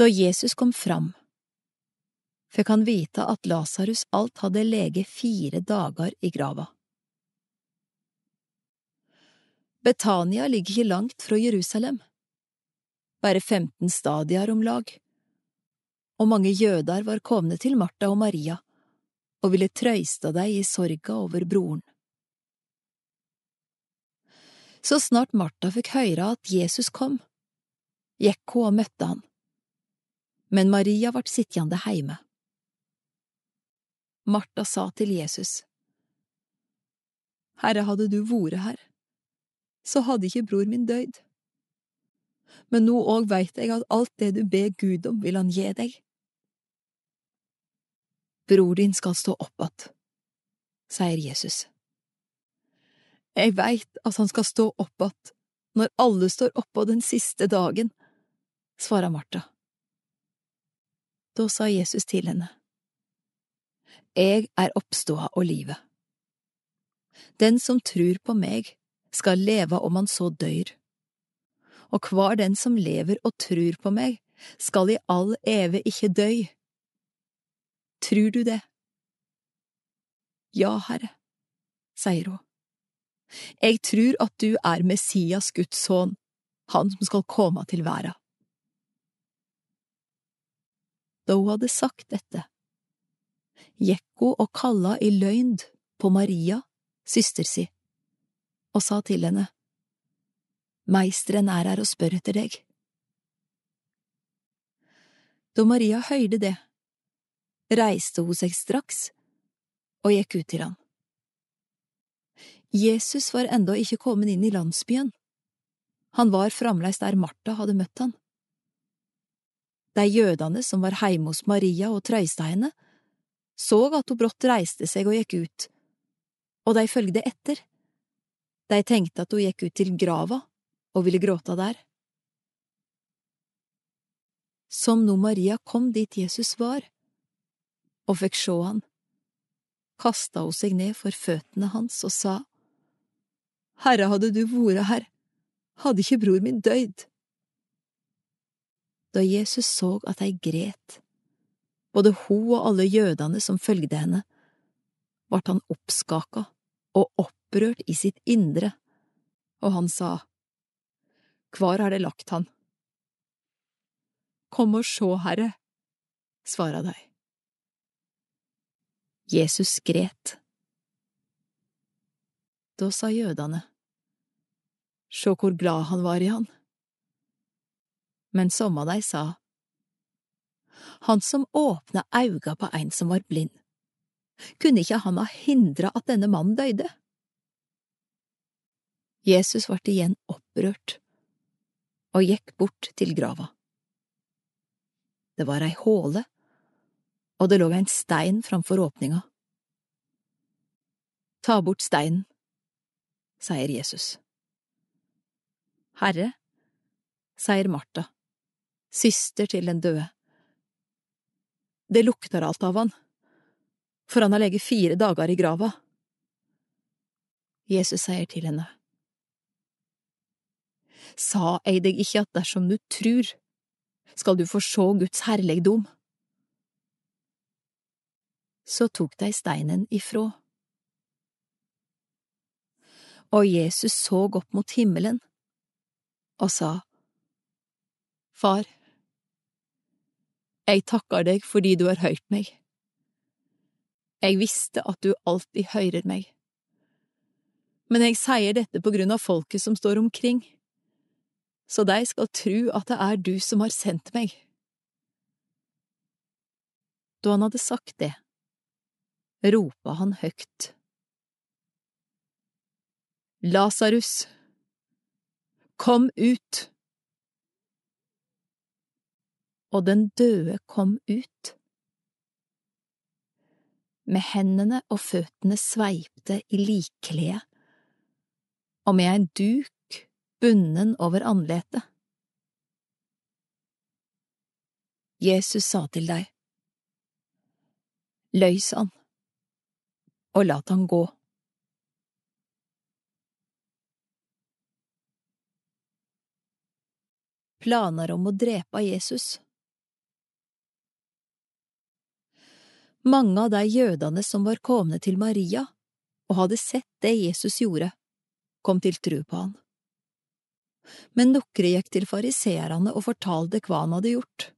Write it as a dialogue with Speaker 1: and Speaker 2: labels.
Speaker 1: Da Jesus kom fram, fikk han vite at Lasarus alt hadde lege fire dager i grava. Betania ligger ikke langt fra Jerusalem, bare 15 stadier om lag, og mange jøder var komne til Martha og Maria og ville trøyste dei i sorga over broren. Så snart Martha fikk høre at Jesus kom, gikk hun og møtte han, men Maria ble sittende heime. Martha sa til Jesus, Herre, hadde du vært her, så hadde ikke bror min døyd. Men nå òg veit jeg at alt det du ber Gud om, vil han gi deg. Bror din skal stå opp att, sier Jesus. Jeg veit at han skal stå opp att når alle står oppå den siste dagen, svarer Martha. Da sa Jesus til henne, Jeg er oppståa og livet. Den som trur på meg, skal leve om han så dør. Og hver den som lever og trur på meg, skal i all eve ikke døy. Trur du det? Ja, Herre, sier hun. Jeg trur at du er Messias, Guds sønn, han som skal komme til verda. Da hun hadde sagt dette, hun og kalla i løgn på Maria, søster si, og sa til henne, Meisteren er her og spør etter deg. Da Maria høyde det, reiste hun seg straks og gikk ut til han. Jesus var enda ikke kommet inn i landsbyen. Han var fremdeles der Martha hadde møtt han. De jødene som var hjemme hos Maria og trøysta henne, så at hun brått reiste seg og gikk ut, og de følgde etter. De tenkte at hun gikk ut til grava og ville gråte der. Som nå Maria kom dit Jesus var, og fikk sjå han, kasta hun seg ned for føttene hans og sa, Herre, hadde du vært her, hadde ikke bror min døyd. Da Jesus så at de gret, både hun og alle jødene som følgde henne, ble han oppskaka og opprørt i sitt indre, og han sa, «Hvor har de lagt han? Kom og sjå, Herre, svara de. Jesus gret. Da sa jødene, Sjå hvor glad han var i han. Men som av dei sa, Han som åpna auga på ein som var blind, kunne ikke han ha hindra at denne mannen døyde? Jesus ble igjen opprørt og gikk bort til grava. Det var ei håle, og det lå ein stein framfor åpninga. Ta bort steinen, sier Jesus. Herre, sier Martha, søster til den døde. Det lukter alt av han, for han har ligget fire dager i grava. Jesus sier til henne, Sa jeg deg ikke at dersom du trur, skal du få sjå Guds herligdom? Så tok de steinen ifrå. Og Jesus så opp mot himmelen og sa, Far, jeg takker deg fordi du har hørt meg. Jeg visste at du alltid hører meg. Men jeg sier dette på grunn av folket som står omkring, så de skal tru at det er du som har sendt meg. Da han hadde sagt det, ropa han høyt. Lasarus, kom ut! Og den døde kom ut. Med hendene og føttene sveipte i likkledet, og med en duk bunden over andletet. Jesus sa til deg, løys han, og lat han gå. Planer om å drepe Jesus Mange av de jødene som var komne til Maria og hadde sett det Jesus gjorde, kom til tru på han. Men nokre gikk til fariseerne og fortalte hva han hadde gjort.